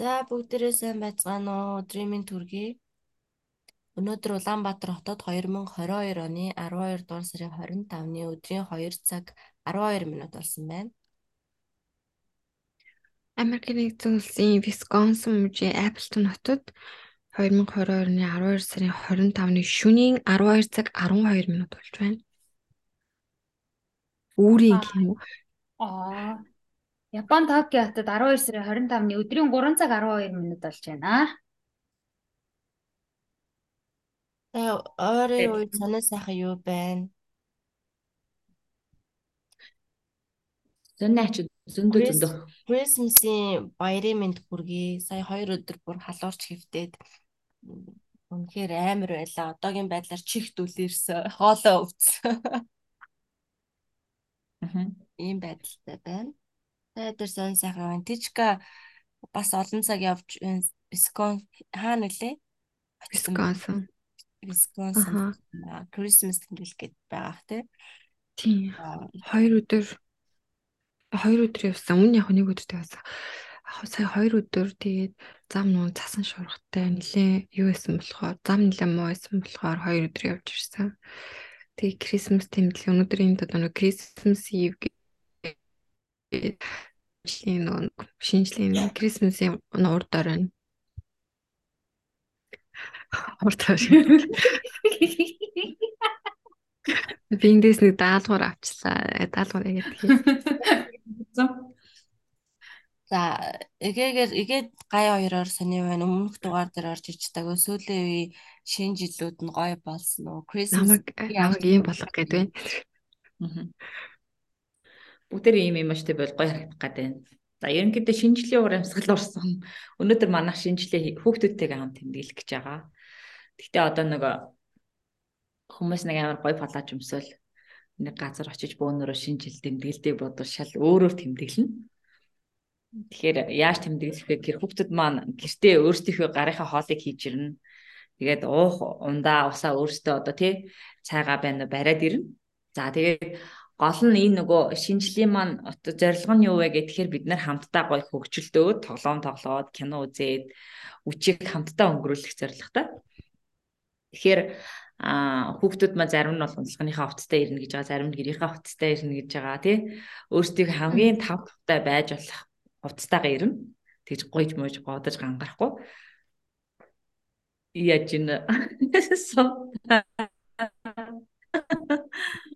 За бүгдээрээ сайн байцгаана уу? Өдрийн мэнд төргий. Өнөөдөр Улаанбаатар хотод 2022 оны 12 дугаар сарын 25-ны өдрийн 2 цаг 12 минут болсон байна. Америкийн нэгдсэн улсын Висконсин мужийн Appleton хотод 2022 оны 12 сарын 25-ны шөнийн 12 цаг 12 минут болж байна. Үүрийн юм уу? Аа. Япон Токио хотод 12 сарын 25-ны өдрийн 3 цаг 12 минут болж байна. Тэгээ ойрын үед санаа сайхан юу байна? Зөнөөч зөндөө зөндөө. Christmas-ийн баярын мэнд хүргэе. Сая 2 өдөр бүр халуурч хэвтээд үнэхээр амар байлаа. Одоогийн байдлаар чихт үлээрсэн, хоолоо өвдсөн. Аа. Ийм байдалтай байна. Дээр сон сайхан байна. Тижка бас олон цаг явж Вискон хаана нөлээ? Висконсин. Висконсин. Christmas гэл гээд байгаах тий. Тийм. Хоёр өдөр хоёр өдөр явсан. Өмнө яг нэг өдөр тавьсан. Сая хоёр өдөр тэгээд зам нуун цасан шуургатай нилээ юу исэн болохоор зам нилээ муу исэн болохоор хоёр өдөр явж ирсэн. Тэгээ Christmas тэмдэглэл өнөөдөр энэ одоо Christmas Eve жилийн нөгөө шинжлэлийн Christmas-ийн урд оройн урд оройн Биндээс нэг даалгавар авчлаа. Даалгавар яагаад тийм. За эгээгээр эгээд гай хоёроор сони байна. Өмнөх дугаар дээр орж ичдэг. Сүүлийн үе шинэ жилүүд нь гоё болсон уу? Намайг намайг ийм болох гээд байна. Аа. Бүгдээр ийм юм аштай бол гоё харагдах гээд байна. За ерөнхийдөө шинжлэлийн уур амьсгал орсон. Өнөөдөр манайх шинжлэх хүүхдүүдтэйгээ хамт тэмдэглэх гэж байгаа. Гэхдээ одоо нөгөө хүмүүс нэг амар гоё палаж өмсөөл нэг газар очиж бөөнөрөө шинжил тэмдэглэдэг бодвол шал өөрөөр тэмдэглэнэ. Тэгэхээр яаж тэмдэглэх вэ гэхээр хүүхдүүд маань гэртээ өөрсдийнхөө гарынхаа хоолыг хийж ирнэ. Тэгээд уух ундаа усаа өөрсдөө одоо тий цайгаа байна бариад ирнэ. За тэгээд гол нь энэ нөгөө шинжлэлийн маань зорилго нь юу вэ гэхээр бид нар хамтдаа гоё хөгжилдөөд тоглоом тоглоод кино үзээд үчиг хамтдаа өнгөрүүлэх зорилготой. Тэгэхээр а хүүхдүүд маань зарим нь бол унцлогынхаа хувцастай ирнэ гэж байгаа, зарим нь гэрийнхаа хувцастай ирнэ гэж байгаа тий. Өөрсдийг хамгийн тав тавтай байж болох хувцастайгаа ирнэ. Тэгж гойж мууж бодож гангарахгүй. Яаж ин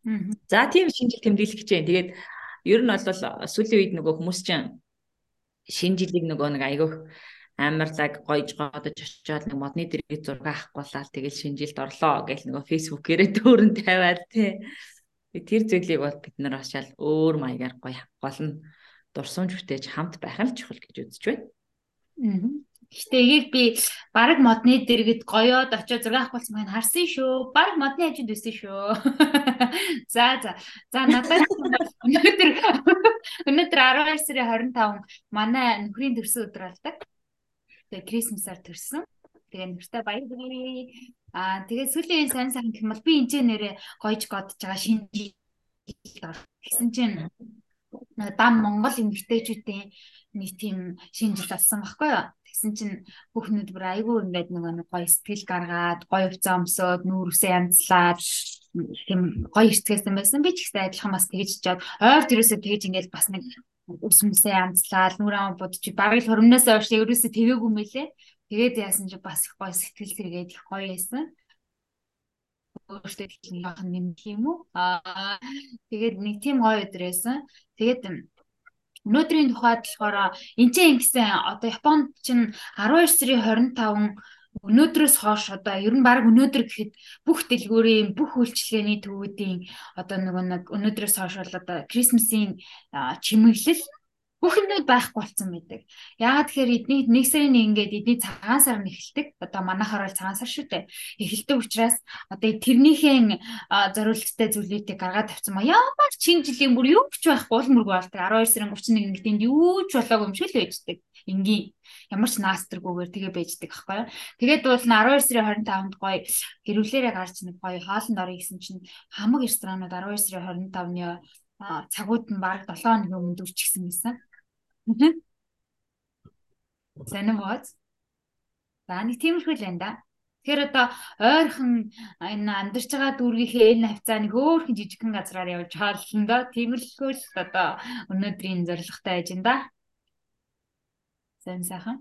За тийм шинжил тэмдэглэх гэж байна. Тэгээд ер нь бол сүүлийн үед нөгөө хүмүүс чинь шинэ жилиг нөгөө нэг айгүйх амарлаг гойж годож очиод нэг модны дэрэг зураг авахгүйлаа тэгэл шинэ жилд орлоо гэл нөгөө фэйсбүүкээрээ төөрөн тавиад тий. Тэр зүйлийг бол бид нар шал өөр маягаар гоё гол нь дурсамж бүтээж хамт байх нь чухал гэж үзэж байна. Аа. Гэтэ эгийг би баг модны дэргэд гоёод очиод зураг авах болсон маань харсан шүү. Баг модны хажууд байсан шүү. За за. За надад өнөөдөр өнөөдөр 12 сарын 25 манай нөхрийн төрсөн өдөр болдог. Тэгээ Крисмсаар төрсөн. Тэгээ нөхөртэй баяр хүргэе. Аа тэгээ сүүлийн сайн сайн гэх юм бол би энэ нэрээ гоёж годж байгаа шинэ гэсэн чинь дам Монгол эмэгтэйчүүдийн нэг тийм шинэ жил болсон байхгүй юу? Тэгсэн чинь бүхнүүд бүр айгүй ингээд нэг гоё сэтгэл гаргаад, гоё хувцас өмсөөд, нүүрсээ янзлаад тийм гоё ихтгэсэн байсан. Би ч ихтэй адилхан бас тэгэж чад. Ойр тэрээсээ тэгэж ингээд бас нэг өсмөсөө янзлаад, нүрээ ам бодож бараг л хөрмнөөс ойш ерөөсөө тэгээгүй мэлээ. Тэгээд яасан чи бас их гоё сэтгэл зэрэгэд их гоё байсан өөртөө хэлнийх нь юм уу? Аа тэгээд нэг тийм гоё өдөр байсан. Тэгээд өнөөдрийн тухайд болохоор энэ ч юм гэсэн одоо Японд чинь 12 сарын 25 өнөөдрөөс хойш одоо ер нь баг өнөөдөр гэхэд бүх дэлгүүрийн бүх үйлчлэгээний төвүүдийн одоо нөгөө нэг өнөөдрөөс хойш бол одоо Крисмсийн чимэглэл юмуд байхгүй болсон байдаг. Яагаад тэгэхээр эдний нэг сарын ингээд эдний цагаан сар нь эхэлдэг. Одоо манайхаар бол цагаан сар шүү дээ. Эхэлдэг учраас одоо тэрнийхээ зориулттай зүйлүүдийг гаргаад тавьсан маа. Ямар чин жилийн бүр юу ч байхгүй уул мөргөө болдог. 12 сарын 31-нд тэнд юу ч болоогүй юм шиг л байждаг. Энгийн ямар ч наастргүйгээр тэгээ байждаг аахгүй. Тэгээд бол 12 сарын 25-нд гоё гэрүүлээрээ гарч нэг гоё хоолнд орё гэсэн чинь хамаг ресторанууд 12 сарын 25-ны цагууд нь баг 7 хоногийн өмнө дүрчихсэн байсан. Сонирхож. За нэг тиймэрхүү л байна да. Тэгэхээр одоо ойрхон энэ амьдарч байгаа дүүргийнхээ энэ хавцаа нэг хөөхөн жижигхэн газраар явж хааллан да. Тиймэрхүү л одоо өнөөдрийн зорилготой энэ да. Сайн сайхан.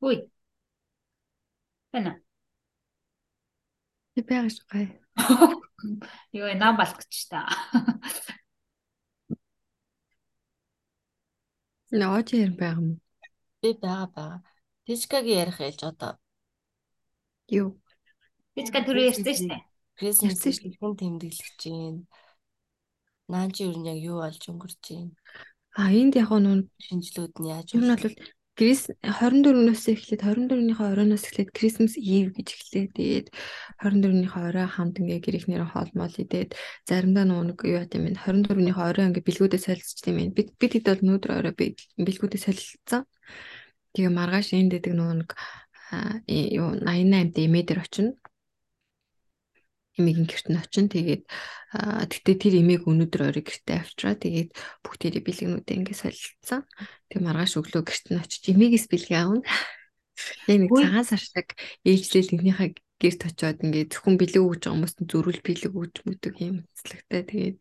Үй. Тэна. Би байгаш гай. Йоо, нам балгч та. Наач яар байгаа юм. Би байгаа байгаа. Тишкагийн ярих ээлж одоо Юу? Бичка түрүү ярьсан шүү дээ. Шүү. хэн тэмдэглэж чинь. Наан чи юу яг юу болж өнгөрч чинь. А энд яг нь Шинжлүүд нь яаж нь бол Крис 24-өөс эхлээд 24-ийнхээ оройноос эхлээд Christmas Eve гэж эхлэв. Тэгээд 24-ийнхээ орой хамт ингээ гэр ихнэрээ хоолмол идээд заримдаа нэг юу яа гэм бэ 24-ийнхээ орой ингээ бэлгүүдээ солилцсон юм. Бид бид хэд бол өнөөдөр орой бэлгүүдээ солилцсон. Тэгээ маргааш энд дэдэг нэг юу 88-д эмээдэр очино эмээгийн гэрт нь очино. Тэгээд тэгтээ тэр эмээг өнөөдөр орой гэртээ авчраа. Тэгээд бүгдээрээ бэлгэнүүдээ ингэ солилцсон. Тэг маргааш өглөө гэрт нь очиж эмээгээс бэлгээ аавна. Яг нэг цагаан саршдаг ээлжлэл нэгнийхээ гэрт очиод ингээ зөвхөн бэлэг өгж байгаа хүмүүст зөрүүл бэлэг өгж мүдэг юм цэцлэгтэй. Тэгээд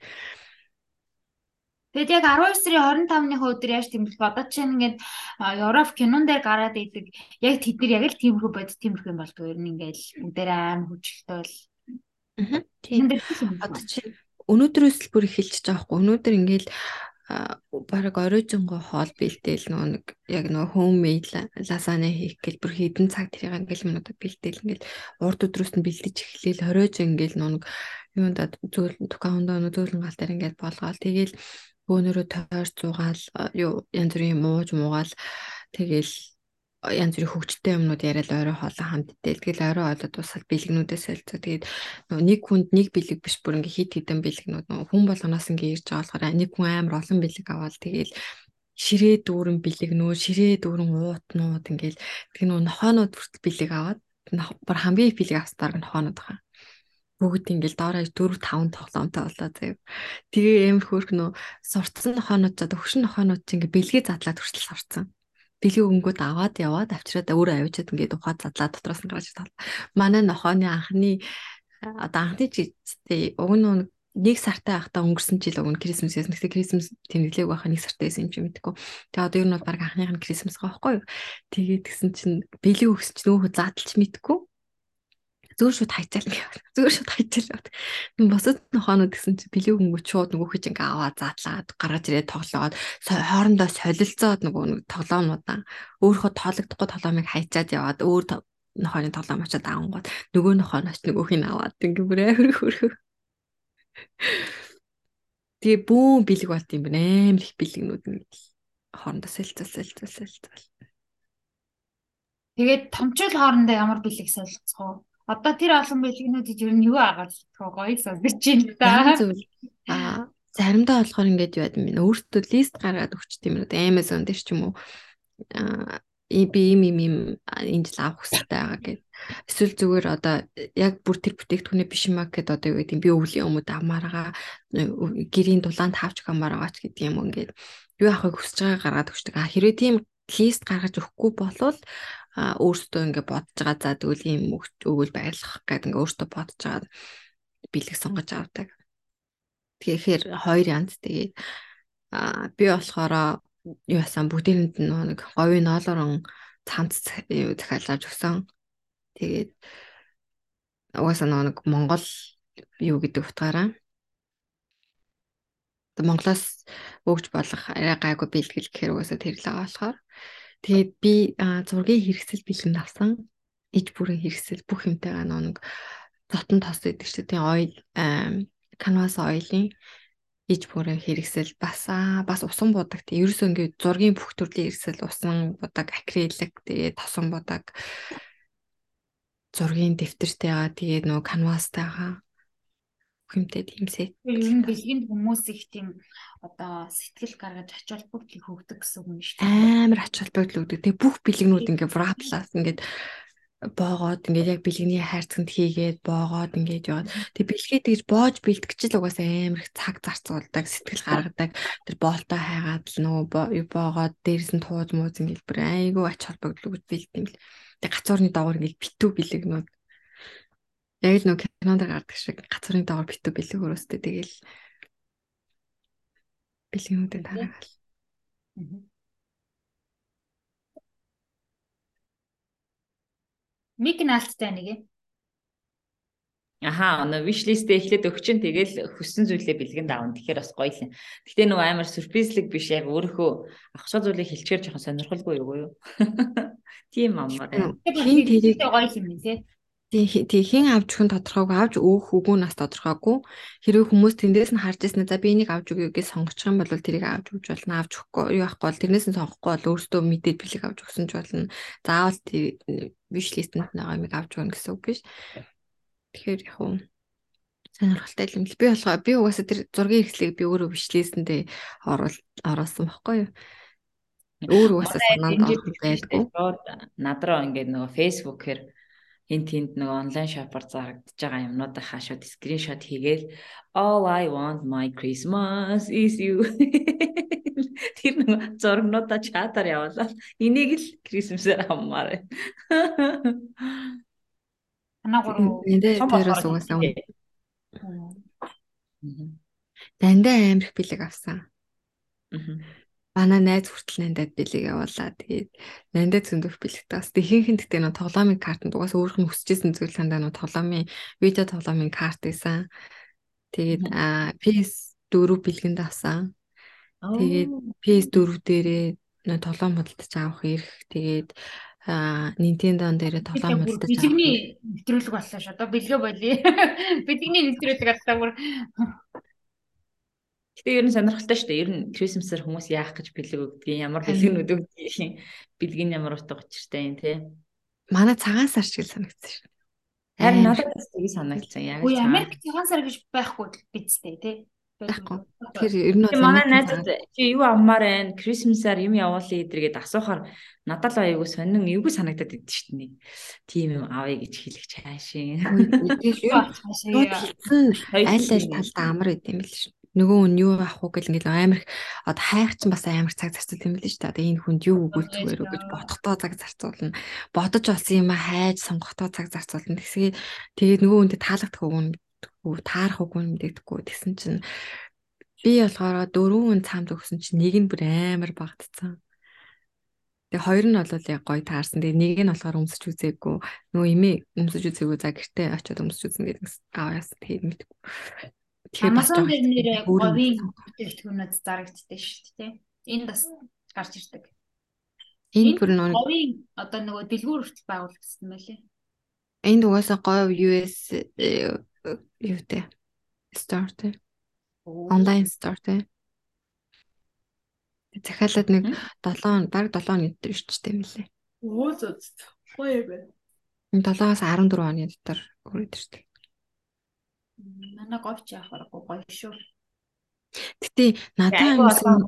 Тэгэд яг 12 сарын 25-ны өдөр яаж тэмдэглэх вэ? Одоо чинь ингээд Европ кинон дээр гараад идэг. Яг тэд нар яг л тиймэрхүү бодит тиймэрхүү юм болдгоо. Ер нь ингээд бүгдээр аим хүчтэй л. Тийм. Одоо чи өнөөдрөөс л бүр эхэлчихэж байгаа хгүй. Өнөөдөр ингээл бараг оройжонгоо хоол бэлдээл нөгөө нэг яг нөгөө homemade лазана хийх гэл бүр хідэн цаг тэрийг ингээл минутад бэлдээл ингээл урд өдрөөс нь бэлдэж эхлээл оройж ингээл нөгөө нэг юунд зөөл дукаандаа нөгөө зөөлөн гал дээр ингээл болгоол тэгээл бөөнөрөө тойр зугаал юу янз бүрийн мууж муугаал тэгээл янз бүрийн хөгжтэй юмнууд яриад орой хоолой хамт идэл тэгэл орой хоолой дуусаад бэлгнүүдээ солилцоо тэгээд нэг хүнд нэг бэлэг биш бүр ингээ хит хитэн бэлгнүүд хүн болгоноос ингээ ирж байгаа болохоор нэг хүн амар олон бэлэг аваад тэгэл ширээ дүүрэн бэлэгнүүд ширээ дүүрэн уутнууд ингээл тэг нөө нохоонууд бүрт бэлэг аваад бар хамгийн их бэлэг авсан дарга нохоонууд байгаа бүгд ингээл доороо 4 5 тоглоомтой болоо заяа. Тэгээ амар хөөрх нөө сурцсан нохоонууд чад өгшин нохоонууд чинь ингээ бэлгээ задлаад хүртэл сурцсан. Бэлгээ өнгөд аваад яваад авчираад өөрөө авчиад ингээд ухаад задлаа дотроос нь гарч тал. Манай нохооны анхны одоо анхны жилдээ уг нь нэг сартай байхдаа өнгөрсөн жил өгнө Крисмс яасан. Тэгсэн Крисмс тэмдэглээг байхаа нэг сартай байсан юм чи мэдгүй. Тэгээ одоо ер нь бол баг анхных нь Крисмс байгаа байхгүй юу. Тэгээ тэгсэн чинь бэлэг чинь нөөхө задлж мэдгүй зөөр шууд хайчаал ингээд зөөр шууд хайчаал. Босод нохоонууд гэсэн чи бэлэг өнгөч шууд нөгөө хэж ингээ аваа задлаад гаргаж ирээд тоглоод хоорондоо солилцоод нөгөө нэг тоглоомнуудаа өөрийнхөө тоологдохгүй тоглоомыг хайчаад яваад өөр нохооны тоглоом очоод аавангууд нөгөө нохооноос нөгөөх нь аваад ингээ бүр амар хөрхөө. Тэгээ бүүн бэлэг болт юм байна. Амар их бэлэгнүүд нэг хоорондоо солилцол солилцол солилцол. Тэгээд томчууд хоорондоо ямар бэлэг солилцох вэ? Одоо тэр олон бэлгэнүүдийг ер нь юу агаад гоё сонсож байна та. Зүйл. Аа заримдаа болохоор ингэж юм байна. Өөртөө лист гаргаад өгчт юм уу? Amazon дээр ч юм уу. Аа би им им им энэ жил авах хэрэгтэй байгаа гэд. Эсвэл зүгээр одоо яг бүр тэр бүтээгдэхүүнээ биш юм аа гэд одоо юу гэдэг би өвлийн өмөд амаарага гэрийн дулаанд тавч хамаараа ч гэдэг юм ингээд юу авахыг хүсэж байгаа гаргаад өгчдөг. А хэрвээ тийм лист гаргаж өгөхгүй болвол өөртөө ингээ бодож байгаа за тэгвэл ийм өгөл байрлах гэдэг ингээ өөртөө бодож байгаа бэлэг сонгож авдаг. Тэгэхээр хоёр янз тэгээд би болохоор юу яасан бүгдээрэнд нэг говийн ноолорон цамц юу захиалгаж өгсөн. Тэгээд угаасаа нэг Монгол юу гэдэг утгаараа Монголоос өгж болох арай гайгүй бэлгэл гэхээр угаасаа тэр л байгаа болохоор Тэгээд би зургийн хэрэгсэл бэлэн авсан. Иж бүрийн хэрэгсэл бүх юмтайгаа нэг зотон тос гэдэг чинь тийм ойл канвас ойлын иж бүрийн хэрэгсэл бас бас усан будаг. Тийм ерөөсөө ингээд зургийн бүх төрлийн хэрэгсэл усан будаг акрилик тэгээд тосон будаг. Зургийн дэвтэртэйгаа тэгээд нөгөө канвастайгаа хүмтэй тийм сет. Ер нь бэлгэнд хүмүүс их тийм одоо сэтгэл гаргаж ач холбогдлыг хөгдөг гэсэн юм шүү дээ. Амар ач холбогдол өгдөг. Тэгээ бүх бэлгнүүд ингээ враплаас ингээд боогоод ингээд яг бэлгэний хайрцагт хийгээд боогоод ингээд яваад тэг бэлгээ тэгж боож бэлтгэж л угаасаа амар их цаг зарцуулдаг сэтгэл гаргадаг тэр боолтой хайгаад л нөгөө боогоод дээрс нь тууз мууз ингээд бүр айгүй ач холбогдол өгч бэлдэм л тэг гацуурны доогоор ингээд битүү бэлэгнүүд яг л нөгөө кинонд гардаг шиг гацуурны доогоор битүү бэлэг өрөөстэй тэгэл бэлгэнүүдэд тараагаал Мик нь алттай нэг юм. Аха, нөө list-ээ эхлээд өгчин тэгэл хүссэн зүйлээ бэлгэн давна. Тэгэхээр бас гоё л юм. Гэтэ нөгөө амар сюрпризлэг биш яг өөрийнхөө ахшаа зүйлийг хэлчихээр жоохон сонирхолгүй юу юу? Тийм амар. Хин тэрийг гоё юм тий. Тий хин авч хүн тодорхойгүй авч өөх үгүй нас тодорхойгүй. Хэрвээ хүмүүс тэндээс нь харж ирсэн за би энийг авч өгье гэж сонгочих юм бол тэрийг авч өгч болно авч өгөхгүй юу ахгүй бол тэрнээс нь сонгохгүй бол өөртөө мэдээд бэлэг авч өгсөн ч болно. Заавал виш листэнд байгаа юмыг авч өгнө гэсэн үг биш. Тэгэхээр яг уу сонирхолтой юм л. Би болохоо би угаасаа тэр зургийн хэрэгслийг би өөрөө виш листэндээ оруул оруулсан байхгүй юу? Өөр угаасаа санаанд байдгүй надраа ингээд нөгөө фэйсбүүкээр хин тэнд нөгөө онлайн шопор зарагдаж байгаа юмнуудаа хаашууд скриншот хийгээл all I want my Christmas is you тэр нөгөө зургнуудаа чатаар явуулаад энийг л Christmas-аар хаммаар байна. Танаа гурав. Тэрээс угаасаа. Дандаа амирх бэлэг авсан. Аа манай найз хүртэл нандад бэлэг явуулаа. Тэгээд нандад зөндөх бэлэгтэй. Бас нь гэдэг нь тоглоомын картанд угаас өөрөх нь хүсэжсэн зүйл хандаа нь тоглоомын видео тоглоомын карт байсан. Тэгээд PS4 бэлгэнд авсан. Тэгээд PS4 дээрээ тоглоом худалдаж авах ирэх. Тэгээд а Nintendo-н дээрээ тоглоом худалдаж авах. Бэлгэний нэвтрүүлэг боллоо ш. Одоо бэлгэ болий. Бэлгэний нэвтрүүлэг алдаа бүр Гэтэ ер нь сонирхолтой шүү дээ. Ер нь Christmas-аар хүмүүс яах гэж бэлэг өгдөг, ямар бэлгэнүүд өгдөг, бэлгийн ямар утга учиртай юм те. Манай цагаан сар шиг санагдсан шүү. Харин надад бас тийг санагдсан. Яг Үгүй Америк цагаан сар гэж байхгүй бидтэй те. байхгүй. Тэр ер нь манай найзууд чи юу авмаар байна? Christmas-аар юм явуулъя эдэргээд асуухаар надад л аягүй сонин эвгүй санагдаад идэв шүү дээ. Тийм юм авъя гэж хэлэх чаашийн. Аль аль талдаа амар идэм бил шүү нөгөө нь юу авах уу гэл ингээл амар хайх ч бас амар цаг зарцуул юм билээ шүү дээ. Одоо энэ хүнд юу өгүүлчихвэр үү гэж бодохдоо цаг зарцуулна. Бодож олсон юм а хайж сонгохдоо цаг зарцуулна. Тэгсгээ тэгээд нөгөө хүнтэй таалагдах үгүй таарах үгүй мэдэгдэхгүй тэгсэн чинь би болохоор дөрвөн цаамд өгсөн чинь нэг нь бүр амар багтцсан. Тэгээ хоёр нь бол яг гоё таарсан. Тэгээ нэг нь болохоор өмсөж үзээгүй. Нөгөө имээ өмсөж үзээгүй за гэртээ очиод өмсөж үзэн гэдэг аваа яасан тэгээд мэдгүй. Amazon дээр нэрээ говийн бүтээгдэхүүнүүд зарагддаг шүү дээ. Энэ бас гарч ирдэг. Энэ бүр нөгөө говийн одоо нөгөө дэлгүүр хүртэл байгуулагдсан байлээ. Энд угаасаа говь US э, юу те store те онлайн store те захиалаад нэг 7 баг 7 оны дотор ирчтэй юм лээ. Өө зөө. Гоё юм байна. 7-аас 14 оны дотор хүрээд ирдэг. Манай говьч яхахгүй гоё шүү. Гэтэ надад амьсан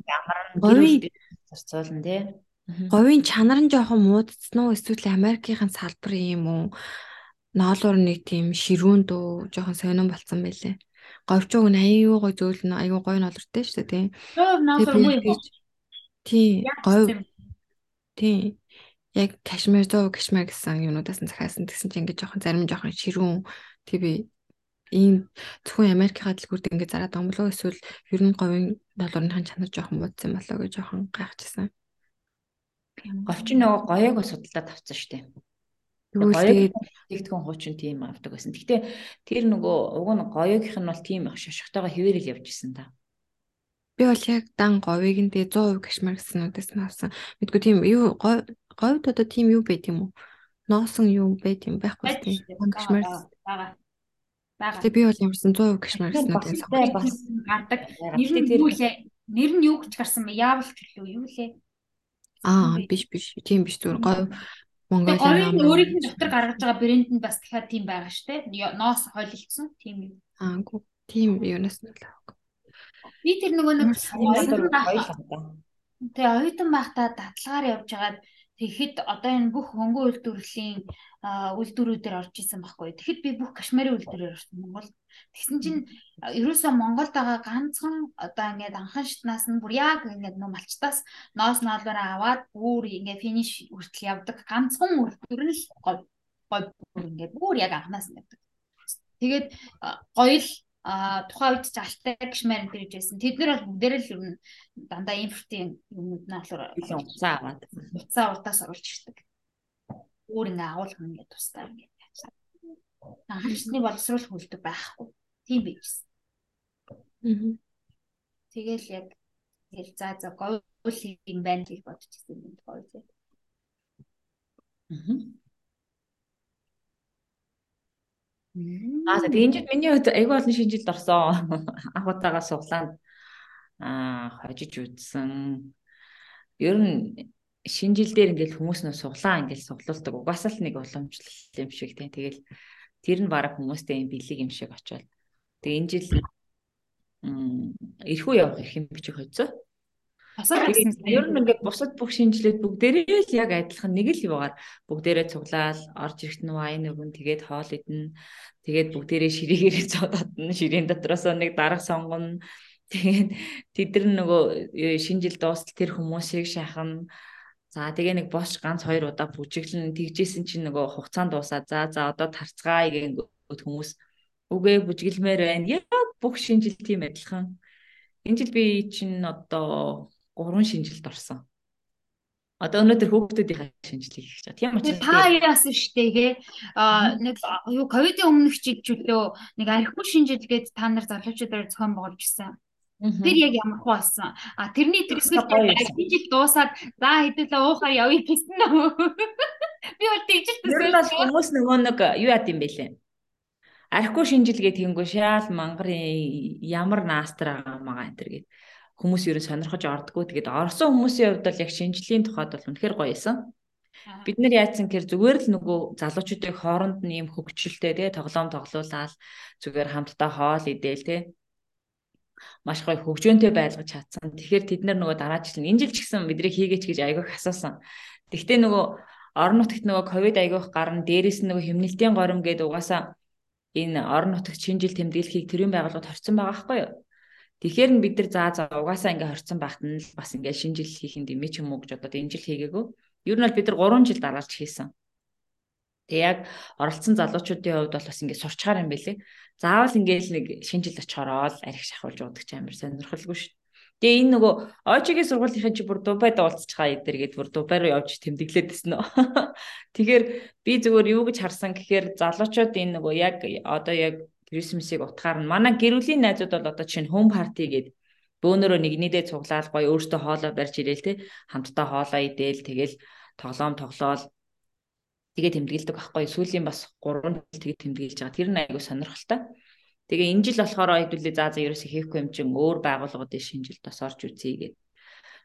говийн зарцуулна тий. Говийн чанар нь жоохон муудсан уу эсвэл Америкийн салбар юм уу? Ноолуур нэг тийм ширүүн дөө жоохон сонирн болцсон байлээ. Говьч уг нь аюу гой зөөл нь аюу гой ноолортой шүү дээ тий. Тий. Говь тий. Яг кашмир зөө кашмир гэсэн юмудаас нь захиасан гэсэн чинь ингээд жоохон зарим жоохон ширүүн тий би ийм зөвхөн Америкийн дэлгүүрд ингэ зараад уу эсвэл ер нь говийн долларынхаа чанар жоохон муудсан болоо гэж жоохон гайхажсан. Говчин нөгөө гоёг судалдаад авсан шүү дээ. Тэгвэл тэгтгэн хуучин тийм авдаг байсан. Гэхдээ тэр нөгөө уг нь гоёгийнх нь бол тийм их шошготойгоо хэвээрэл явж исэн та. Би бол яг дан говийг нь тэгээ 100% кашмир гэснүүдээс нь авсан. Мэдгүй тийм юу говьд одоо тийм юу байд юм уу? Ноосон юу байд юм байхгүй тийм. Кашмир байгаа байгаа. Тэгээ би бол ямарсан 100% кашмир гэснүүдээ сонгож бас гардаг. Нэр нь юу лээ? Нэр нь юу гэж гарсан бэ? Яавал ч үлээ юу лээ? Аа биш биш. Тийм биш зүгээр говь Монголын говийн өөрийнх нь дотор гаргаж байгаа брэнд нь бас дахиад тийм байгаа шүү дээ. Ноос хойлолцсон тийм юм. Аа гоо тийм юунаас нь л. Би тэр нөгөө нэг оюутан байх. Тэгээ оюутан байхдаа датлагаар явж байгаад Тэгэхэд одоо энэ бүх хөнгөн үйлдвэрлэлийн үйлдвэрүүдээр орж исэн байхгүй. Тэгэхэд би бүх кашмирын үйлдвэрээр орсон Монгол. Тэгсэн чинь ерөөсөө Монголд байгаа ганцхан одоо ингээд анхан шатнаас нь бүр яг ингээд нөө малчтаас ноос ноолороо аваад бүр ингээд финиш хүртэл явдаг ганцхан үйлдвэр нь л гоё гоё бүр ингээд бүр яг анханаас нь явдаг. Тэгээд гоё л а тухайн үед ч алтай гişмэр энэ гэж байсан. Тэд нар бол бүгдээр л ер нь дандаа импортын юмнууд нь болохоор уцаа аваад уцаа урдаас оруулж ирдэг. Өөр ингээ агуулга ингээ тусдаа ингээ яаж. Анхны боловсруул хөлдөг байхгүй. Тийм байжсэн. Аа. Тэгэл яг тэгэл за за говь юм байна гэж бодож ирсэн юм говь. Аа. Аа тэгээ энэ жил миний хувьд айгүй олон шинжилд орсон. Анх удаага суглаанд аа хожиж үзсэн. Ер нь шинжил дээр ингээл хүмүүс нөө суглаа ингээл суглуулдаг. Угаасаа л нэг уламжлал юм шиг тийм. Тэгэл тэр нь бараг хүмүүстэй юм бэлэг юм шиг очоод. Тэгээ энэ жил эрхүү явах эрх юм бичих хоцоо. Асар гэсэн. Ер нь ингээд бусад бүх шинжилгээд бүгдээрээ л яг адилхан нэг л юугаар бүгдээрээ цуглаал орж ирэхт нь вайн өгөн тэгээд хоол идэн тэгээд бүгдээрээ ширийгээрээ цодотно ширийн дотроос нэг дарга сонгоно тэгээд тэд нар нөгөө э, шинжил дуустал тэр хүмүүсийг шахна За тэгээ нэг босч ганц хоёр удаа бүжиглэн тэгжсэн чинь нөгөө хугацаанд дуусаа. За за одоо тарцгаая гэнгээд хүмүүс үгээ бүжиглмээр байна. Яг бүх шинжил тийм адилхан. Энэ жил би чинь одоо 3 шинжилд орсон. Одоо өнөөдөр хүүхдүүдийн шинжилгээ хийж байгаа. Тийм учраас та яасан штегээ а нэг юу ковидын өмнөх жилдөө нэг архив шинжилгээд та нар залуучуудаар зохион байгуулж ирсэн. Тэр яг ямар хуу болсон. А тэрний тэрсгэл шинжил дуусаад за хэдүүлээ уухаар явъя гэсэн нөө. Би бол тэгжэл төсөөлсөн. Хүмүүс нөгөө нэг юу яд юм бэлээ. Архив шинжилгээ тэгэнгүү шаал мангарын ямар наастар байгаа маа энэ төр гэдэг хүмүүс ерөн сонирхож ордгоо. Тэгээд орсон хүмүүсийн хувьд бол яг шинжлэлийн тухайд бол үнэхээр гоё исэн. Бид нэр яатсан гэхээр зүгээр л нөгөө залуучуудын хооронд нь юм хөвгчлөлтэй тий тоглоом тоглуулаад зүгээр хамтдаа хоол идээл тий маш гоё хөгжөөнтэй байлгаж чадсан. Тэгэхээр тэд нар нөгөө дараа жил энэ жил ч гэсэн бидний хийгээч гэж айгүйх асуусан. Тэгвэл нөгөө орон нутагт нөгөө ковид айгүйх гарна дээрээс нь нөгөө хэмнэлтийн горим гэдэг угаасаа энэ орон нутагт шинжил тэмдэглэхийг төрийн байгууллагад хорцсон байгаа байхгүй юу? Тэгэхээр нь бид нар заа заа угаасаа ингээ хорцсон байхад нь л бас ингээ шинэ жил хийх юм димэ ч юм уу гэж одоо энэ жил хийгээгүй. Ер нь бол бид нар 3 жил дараалж хийсэн. Тэг яг оролцсон залуучуудын хувьд бол бас ингээ сурчгаар юм бэлээ. Заавал ингээл нэг шинэ жил очихороо л арх шахуулж уудаг ч амар сонирхолгүй шүү. Тэгээ энэ нөгөө ОЖ-гийн сургуулийн чи бүр Дубайд уулзч байгаа эдэр гээд бүр Дубай руу явж тэмдэглээд байсан нөө. Тэгэхээр би зүгээр юу гэж харсан гэхээр залуучууд энэ нөгөө яг одоо яг Крисмсийг утгаар нь. Манай гэрүүлийн найзууд бол одоо чинь home party гэдэг бөөнөрөө нэг нийлээ цуглаал гоё өөртөө хоолоо барьж ирээл те. Хамтдаа хоолоо идээл тэгэл тоглоом тоглоол. Тэгээ тэмдэглэдэг байхгүй. Сүүлийн бас 3 жил тэгээ тэмдэглэж байгаа. Тэр нь айгүй сонирхолтой. Тэгээ энэ жил болохоор хэдүүлээ заа заа ерөөсөө хийхгүй юм чин өөр байгууллагуудын шинжилд бас орж үзье гэдэг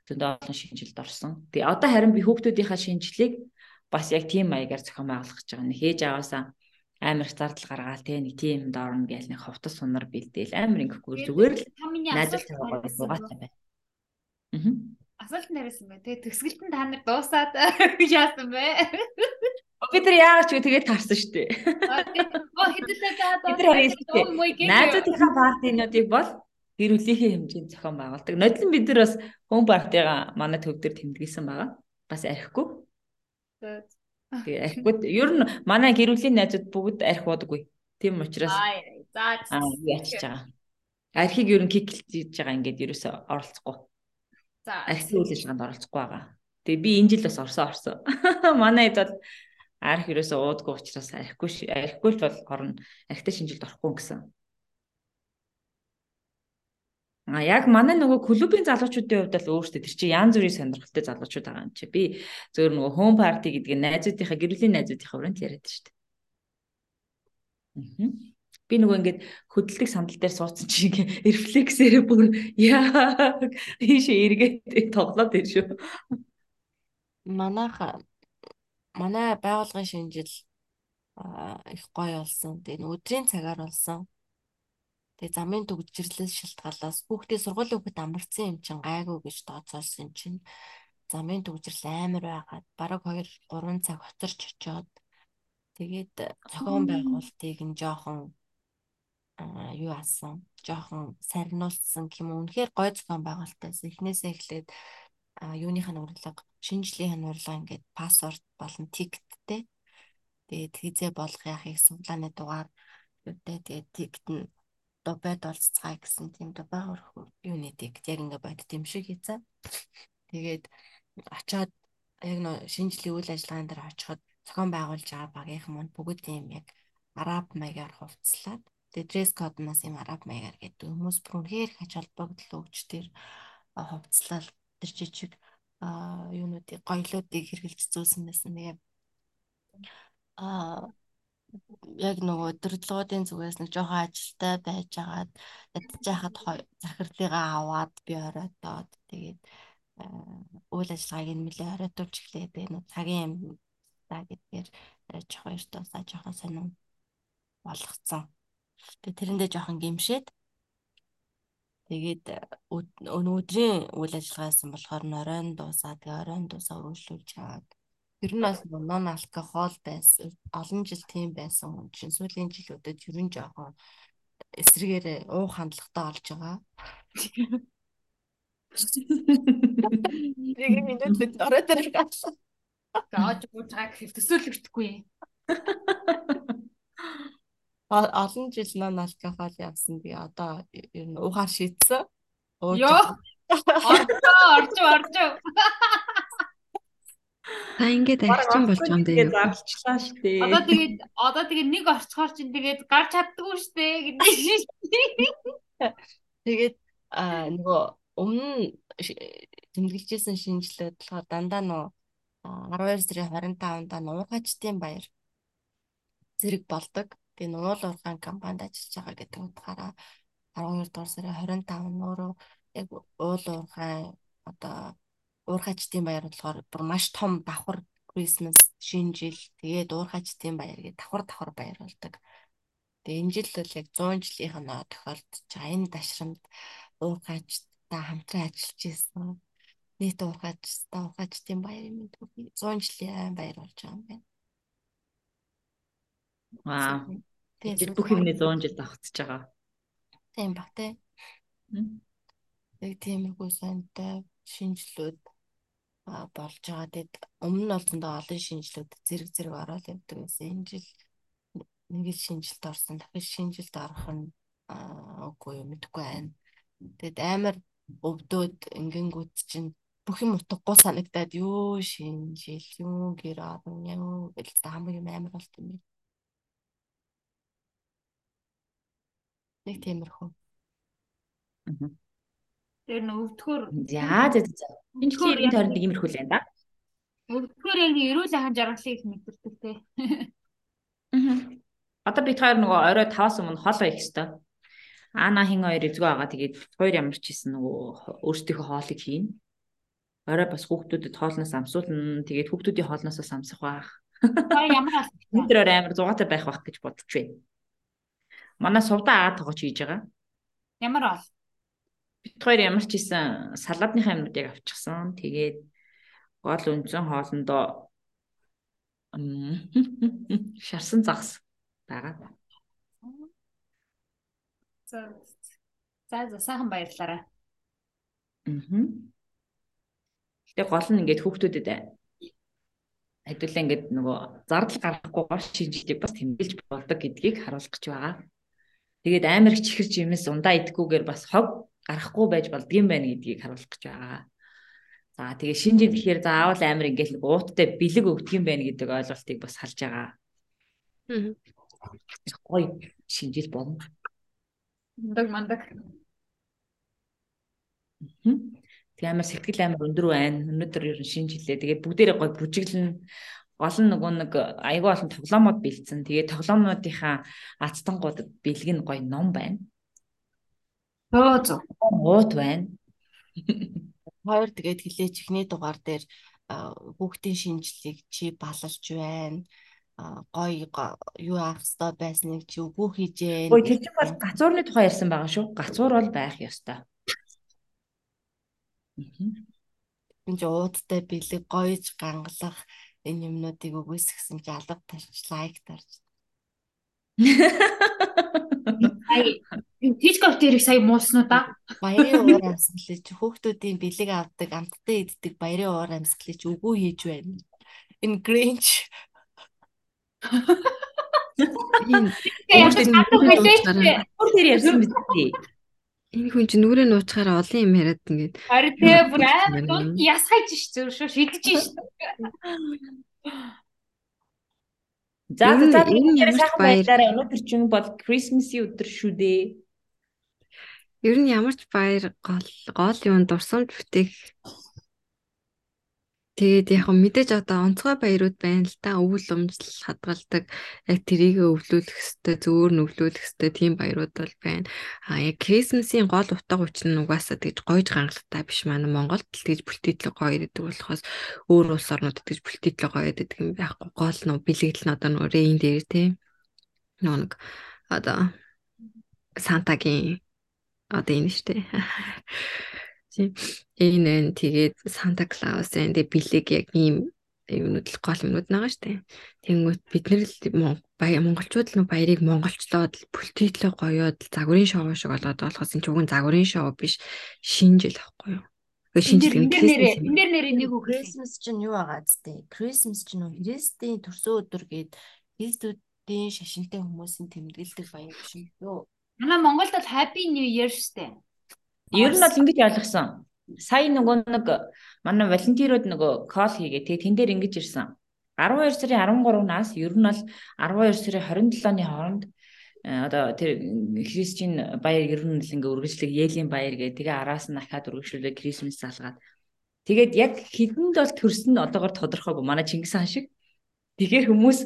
зөндөө олон шинжилд орсон. Тэгээ одоо харин би хүүхдүүдийнхаа шинжилгээг бас яг тийм маягаар зохион байгуулах гэж байгаа нэг хээж аваасаа амар их зардал гаргаал те нэг тийм юмд орно гээл нэг ховтос сунар бэлдээл амар ингэхгүй зүгээр л найзал тавигаа суугаад байна. Аа. Асуулт нэрсэн бай. Тэгээ төсгөлт нь та нар дуусаад яасан бэ? Бид нар яагаад ч тэгээд тарсан шүү дээ. Оо хэдүүлээ та Бид нар хэлсэн. Найзуудынхаа партинуудыг бол гэр бүлийнхээ хэмжээнд зохион байгуулдаг. Нодлон бид нар бас хүн партигаа манай төв дээр тэмдэглэсэн байгаа. Бас архигүй. Тэгээ архиуд ер нь манай гэрүүлийн найзууд бүгд архи бодоггүй. Тийм учраас за яачиж байгаа. Архийг ер нь киклж байгаа ингээд ерөөсөө оролцохгүй. За архи үйл ажиллагаанд оролцохгүй байгаа. Тэгээ би энэ жил бас орсон орсон. Манай хэд бол арх ерөөсөө уудгүй учраас архигүй архигүй бол орно. Архитай шинжилд орохгүй гэсэн. А яг манай нөгөө клубын залуучуудын хувьд л өөрсдөө тэр чинь янз бүрийн сонирхолтой залуучууд байгаа юм чи. Би зөвөр нөгөө home party гэдэг нь найзуудынхаа гэрүүлийн найзуудынхаа өрөөнд яриад шүү дээ. Би нөгөө ингээд хөдөлдөг сандал дээр суудсан чи ингээ рефлексээр бүр яа ийшээ эргээд тоглоод ir шүү. Манайх манай байгуулгын шинжил их гоё болсон. Тэгээ өдрийн цагаар болсон. Тэгээ замын төгжрлээс шалтгаалаас хүүхдээ сургуулийн хүүхэд амарсан юм чинь гайгүй гэж тооцоолсон чинь замын төвжрэл амар байгаад бараг 2 3 цаг хоцорч очоод тэгээд зохион байгуулалтыг нь жоохон юу асан? Жоохон сарниулсан юм үнэхээр гой зохион байгуулалтаас эхнээсээ эхлээд юуных нь урлаг шинжлэх нь урлаг ингээд пассворд болон тикттэй. Тэгээд хизээ болох яахыг суглааны дугаар юутай тэгээд тикт нь добед олцгай гэсэн тийм добаа юуны тикт яг ингээд бод тийм шиг хийцээ тэгээд очоод яг нөө шинжлэх үйл ажиллагаан дээр очиход зохион байгуулж байгаа багийнхан манд бүгд тийм яг араб маягаар хувцлаад тэгээ дресс кодноос юм араб маягаар гэдэг хүмүүс бүр үнэхээр хач холбогдол өгч тэр хувцлал тэр жижиг юунуудыг гоёлуудыг хэрглэж зөөсөн байсан. Тэгээ аа яг нөгөө өдөрлгуудын зүгээс нэг жоохон ажилтай байж агаад ядж яхад захирлыгаа аваад би оройтоод тэгээд үйл ажиллагааг нь нэлээ оройтуулж. Тэгээ нөгөө цагийн юм та гэдгээр жоохон эртөөсаа жоохон сонирн болгоцсон. Тэгээ тэрэндээ жоохон гимшээд Тэгээд өнөөдрийн үйл ажиллагаасан болохоор норойн дуусаад тэгээ оройн дуусаа үргэлжлүүлж чаад ер нь бас нон алкогол байсан олон жил тийм байсан хүн чинь сүүлийн жилүүдэд ер нь жоохон эсрэгээр уух хандлагатай болж байгаа. Нэг минут орой дээр гатлаа. Зааж бууж байгаа гэхэл төсөөлөгдөхгүй. олон жил нон алкогол явсан. Би одоо ер нь уухаар шийдсэн. Йоо. Орчоо, орчоо, орчоо. Та ингээд арчин болж байгаа юм дээ. Зарчлаа шүү дээ. Одоо тэгээд одоо тэгээд нэг орчхоор чинь тэгээд гарч чаддгүй шүү дээ гэдэг. Тэгээд аа нөгөө өмнө тэмдэглэжсэн шинжилгээд болохоор дандаа нөө 12 сарын 25-нд нуухачтын баяр зэрэг болдог. Тэгээ нуул уурхайн компанид ажиллаж байгаа гэдэг утгаараа 12 дугаар сарын 25 нь өөрөө яг уул уурхайн одоо уурхайчдын баяр болохоор бүр маш том давхар Christmas шинэ жил тэгээд уурхайчдын баяр гэдэг давхар давхар баяр болдог. Тэгээ энэ жил бол яг 100 жилийнх нь тохиолдож байгаа. Энэ дашрамд уурхайчтай хамтран ажиллаж исэн. Нийт уурхайчтай уурхайчдын баяр юм 100 жилийн баяр болж байгаа юм байна. Вау. Тэр бүх юмний 100 жил давхцаж байгаа. Тийм баг тий. Яг тиймэрхүү сонтой шинжилүүд болж байгаа. Тэгэд өмнө нь олцондоо олон шинжилүүд зэрэг зэрэг ороод явдаг гэсэн. Энэ жил нэг л шинжилт орсон. Дахиж шинжилт орох нь үгүй юу мэдэхгүй байна. Тэгэд амар өвдөөд ингэнгүүт чинь бүх юм утгагүй санагдаад юу шинжил, юу гэр орон, юу гэж хамгийн амар болт юм. Нэг тиймэрхүү. Тэр нөө өвдөхөр За за за. Энэ жилийн тойронд иймэрхүү л байна да. өвдөхөр яг эрүүл ахын жаргалыг мэдэрдэг те. Одоо бид хоёр нөгөө орой 5-аас өмнө хоол хийх ёстой. Аана хин хоёр эзгүй байгаа. Тэгээд хоёр ямар ч хийсэн нөгөө өөрсдийнхөө хоолыг хийн. Орой бас хүүхдүүдэд хоолноос амсуулна. Тэгээд хүүхдүүдийн хоолноос амсах байх. Та ямар аль? Өнөөдөр амар зугаатай байх байх гэж бодож байна. Манай сувдаа аа тогооч хийж байгаа. Ямар бол? Бид хоёр ямар ч хийсэн салаадных амьнуудыг авчихсан. Тэгээд гол үндсэн хоолндоо шарсан загас байгаа. За за сайхан баярлалаа. Аа. Тэгээ гол нь ингээд хүүхдүүдэд хэдүүлээ ингээд нөгөө зардал гаргахгүй гол шинжилгээг бас тэмдэглэж болдог гэдгийг харуулах гэж байгаа. Тэгээд амар их чихэрч юмс ундаа идэхгүйгээр бас хог гарахгүй байж болдгийм байна гэдгийг харуулах гэж байгаа. За тэгээ шинжил гэхээр заавал амар ингээл ууттай бэлэг өгдгийм байна гэдэг ойлголтыг бас харж байгаа. Аа. Гой шинжил болно. Мундаг мундаг. Тэгээ амар сэтгэл амар өндөр байна. Өнөөдөр ер нь шинжилээ. Тэгээ бүгдээрээ гой бүжиглэн гол нь нөгөө нэг айгүй олон тоглоомод бэлдсэн. Тэгээ тоглоомнуудынхаа ацтангуудад бэлэг нь гоё ном байна. Өө зөө. Уут байна. Хоёр тэгээд хилээч ихний дугаар дээр хүүхдийн шинжлэлийг чи балалж байна гой юу аах хэвээр байсныг чи үгүй хийжээ. Ой тэр чинь бас гацуурны тухай ярьсан байгаа шүү. Гацуур бол байх ёстой. энэ ч уудтай бэлэг гоёж гангалах энэ юмнуудыг өгөөсгсөн чи алга тарч лайк тарч. Сая Тичкок дээрх сая мууснуу да. Баярын уур амьсгалч хүүхдүүдийн бэлэг авдаг, амттай иддэг баярын уур амьсгалч үгүй хийж байна. Энэ Grinch Яг тэр ярьсан биз дээ. Энэ хүн чинь нүрээ нуучахаараа олон юм яриад ингээд Харин тэгээ бүр амар дунд ясгаж ш зөв шүү шидэж ш. За за энэ сайхан баяр. баялаараа өнөөдөр чинь бол Christmas-ийн өдөр шүү дээ. ер нь ямар ч баяр гол гол юм дурсамж бүтээх Тэгээд яг мэдээж одоо онцгой баярууд байна л да. Өвөл өмжл хадгалдаг. Яг тэрийг өвлүүлэх хэвээр зөөр нь өвлүүлэх хэвээр тийм баярууд бол байна. А яг Крисмсийн гол утга учир нь угаасаа тэгж гойж гангалтай биш маань Монголд л тэгж бүлтийтлэг гоё гэдэг болохоос өөр улс орнуудад тэгж бүлтийтлэг гоё гэдэг юм байхгүй. Гол нь бэлэгдэл нь одоо нөө рейн дээр тий. Нөө нэг одоо Сантагийн одоо энэ штэ. Тийм. Энэ нь тэгээд Санта Клаус энэ бэлэг яг ийм юмнууд л гол юмнууд байгаа штэ. Тэнгүүт бид нэр л Мон- бая монголчууд л баярыг монголчлоод л бүлтийтлээ гоёод загварын шоу шиг болоод болохоос энэ ч үгүй загварын шоу биш шинжил ахгүй юу. Гэхдээ шинжил Энд гэнэ дээр нэрээ энд дээр нэрээ нэг үг. Christmas чинь юу байгаа зү? Christmas чинь нөө Христийн төрсөн өдөр гээд Христүүдийн шашинтай хүмүүсийн тэмдэглэдэг баяр юу? Манай Монголд бол Happy New Year штэ. Ер нь бол ингэж ойлгосон. Сая нөгөө нэг манай волонтерууд нөгөө кол хийгээ. Тэгээ тэн дээр ингэж ирсэн. 12 сарын 13-наас ер нь бол 12 сарын 27-ны хооронд э, одоо тэр христчин баяр ер нь л ингээ үргэлжлэх Елийн баяр гээ. Тэгээ араас нь дахиад үргэлжлүүлээ Крисмас залгаад. Тэгээд яг хэдэнд бол төрсөн нь одоогор тодорхойгүй. Манай Чингис хаан шиг. Тэгэхээр хүмүүс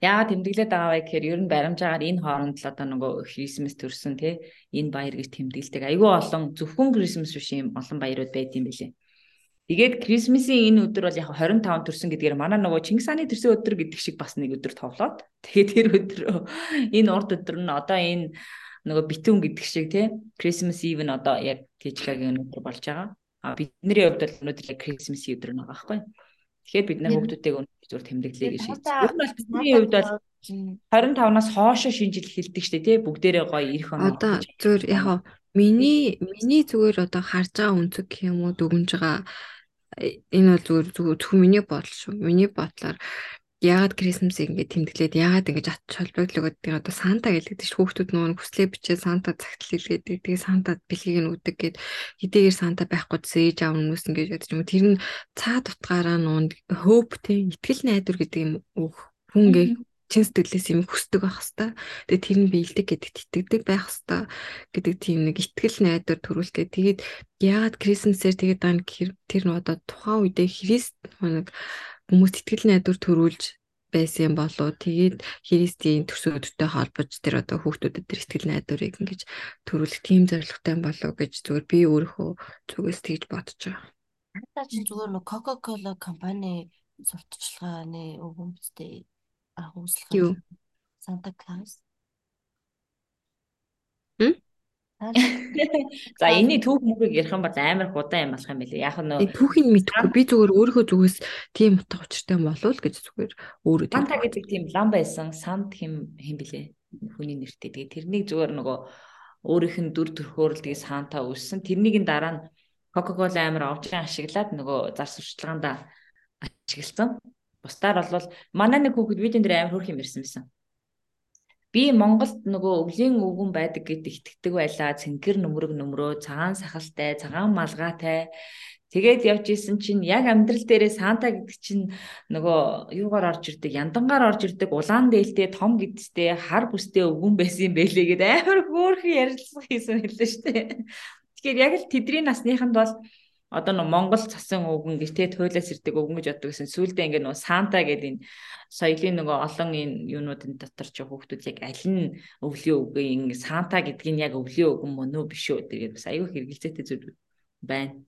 Яа тэмдэглээд байгаа вэ гэхээр ер нь баримжаагаар энэ хооронд л одоо нөгөө Крисмас төрсөн тий энэ баяр гэж тэмдэглэдэг. Айгүй олон зөвхөн Крисмас биш юм олон баярууд байд юм билээ. Тэгээд Крисмсийн энэ өдөр бол яг 25 төрсөн гэдгээр манай нөгөө Чингис хааны төрсөн өдөр гэдэг шиг бас нэг өдөр товлоод тэгээд тэр өдөр энэ урд өдөр нь одоо энэ нөгөө битүүн гэдэг шиг тий Christmas Eve нь одоо яг Тижкагийн өдөр болж байгаа. А бидний хувьд бол өнөөдөр яг Christmas-ийн өдөр нэг байгаа байхгүй. Тэгэхээр бид нар хүүхдүүдтэйг өнөөдөр зүгээр тэмдэглэе гэж шийдсэн. Ер нь бол бидний хувьд бол 25-наас хоошо шинжил хэлдэг штэ тий бүгдээрээ гоё ирэх оноо. Одоо зөв яг хоо миний миний зүгээр одоо харж байгаа үнцэг гэх юм уу дүгнж байгаа э, энэ бол зүгээр зүгээр зөвхөн миний бодол шүү. Миний бодлоор яагаад Крисмсийг ингэ тэмдэглээд яагаад ингэж ач холбогдлоо гэдэг одоо Санта чинь хүүхдүүд нөгөө хүслээ бичээ Санта цагтл хэлгээд тэгээ Санта бэлгийг нь үдэг гэд хэдийгээр Санта байхгүй зээж аав хүмүүс ингэж гэдэг юм. Тэр нь цаа тутгаараа нуунд hope те итгэл найдвар гэдэг юм үг хүнгээ чин сэтгэлээс юм хүсдэг байх хэвээр. Тэгээ тэр нь биелдэг гэдэгт итгэдэг байх хэвээр гэдэг тийм нэг итгэл найдвар төрүүлдэг. Тэгээд яагаад Крисмсээр тэгээд гэхээр тэр нь одоо тухайн үедээ Христ нэг хүмүүст итгэл найдвар төрүүлж байсан болоо тэгээд Христийн төрсөн өдөртэй холбож тэр одоо хүүхдүүдэд тэр итгэл найдварыг ингэж төрүүлэх тийм зорилготой болоо гэж зүгээр би өөрөө зүгээс тэгж бодож байгаа. Чинь зүгээр нэг Coca-Cola компани сурталчилгааны үг юм зү? А хүслэх. Юу? Санта Клаус. Хм? За энэний түүх мөрийг ярих юм бол амар худаа юм болох юм билээ. Яг нь Тэгээ түүхийг мэдэхгүй би зүгээр өөрийнхөө зүгээс тийм утга учиртай болов л гэж зүгээр өөрөө тийм Санта гэдэг тийм лам байсан. Санд хим хим билээ. Хүний нэртэй. Тэгээ тэрнийг зүгээр нөгөө өөрийнх нь дүр төрхөөр л тэгээ Санта үүссэн. Тэрнийг нь дараа нь Coca-Cola амар овжин ашиглаад нөгөө зар сурталчилгаанд ашигласан. Бусдаар бол манай нэг хүүхэд видеон дээр амар хөрх юм ирсэн байсан. Би Монголд нөгөө өвлийн өвгөн байдаг гэд итгэдэг байлаа. Цэнхэр нөмрөг нөмрөө, цагаан сахалтай, цагаан малгайтай. Тэгээд явж исэн чинь яг амьдрал дээрээ Санта гэдэг чинь нөгөө юугаар орж ирдэг, яндангаар орж ирдэг, улаан дээлтэй, том гэдстэй, хар бүстэй өвгөн байсан юм бэлээ гэд амар хөөрхөн ярилцлага хийсэн хэлсэн шүү дээ. Тэгэхээр яг л тэдний насныханд бол одоо нөө Монгол цасан өвгөн гэж тэ туйлаас ирдэг өвгөн гэж боддог гэсэн. Сүүлдээ ингээ нөө Санта гэдэг энэ соёлын нөгөө олон энэ юунуудын дотор ч хүүхдүүд яг аль нь өвлийн өвгөө ингээ Санта гэдгийг нь яг өвлийн өвгөн мөн үү биш үү тэгээд бас аюу хэрэгэлзээтэй зүйл байна.